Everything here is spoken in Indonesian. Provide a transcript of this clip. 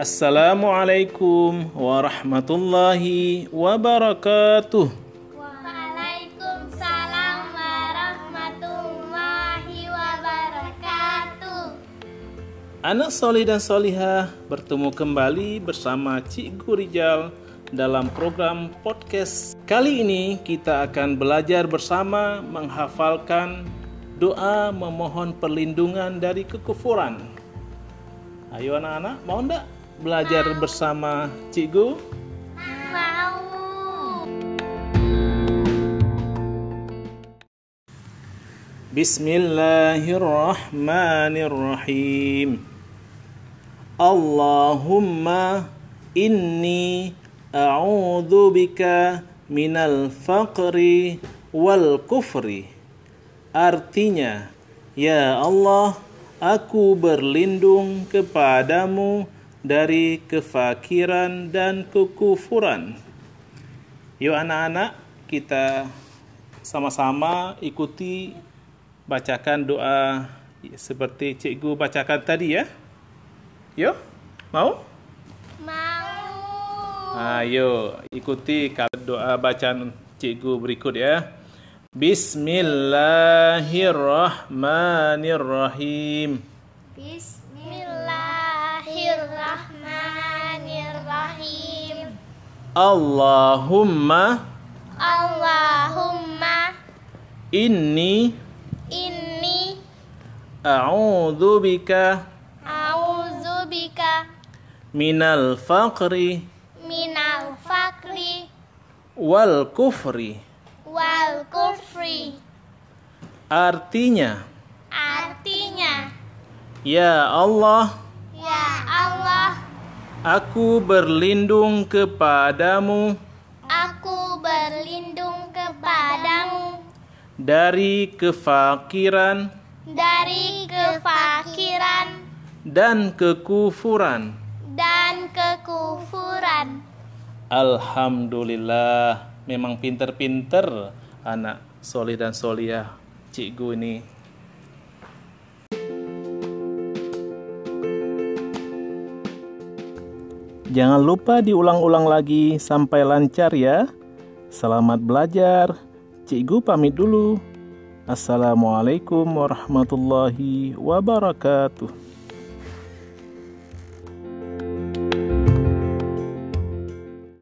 Assalamualaikum warahmatullahi wabarakatuh. Waalaikumsalam warahmatullahi wabarakatuh. Anak solih dan solihah bertemu kembali bersama Cikgu Rijal dalam program podcast. Kali ini kita akan belajar bersama menghafalkan doa memohon perlindungan dari kekufuran. Ayo anak-anak, mau ndak belajar bersama Cikgu? Mau. Bismillahirrahmanirrahim. Allahumma inni a'udzu bika minal faqri wal kufri. Artinya, ya Allah, aku berlindung kepadamu dari kefakiran dan kekufuran. Yuk anak-anak, kita sama-sama ikuti bacakan doa seperti cikgu bacakan tadi ya. Yuk, mau? Mau. Ayo, ikuti doa bacaan cikgu berikut ya. Bismillahirrahmanirrahim. Bismillahirrahmanirrahim. Allahumma Allahumma inni inni a'udzu bika a'udzubika minal faqri minal fakri wal kufri. wal kufri. Artinya, Artinya, ya ya Allah, aku berlindung kepadamu aku berlindung kepadamu dari kefakiran dari kefakiran dan kekufuran. dan kekufuran. Alhamdulillah, memang pinter-pinter anak solih dan solihah cikgu ini. Jangan lupa diulang-ulang lagi sampai lancar ya. Selamat belajar. Cikgu pamit dulu. Assalamualaikum warahmatullahi wabarakatuh.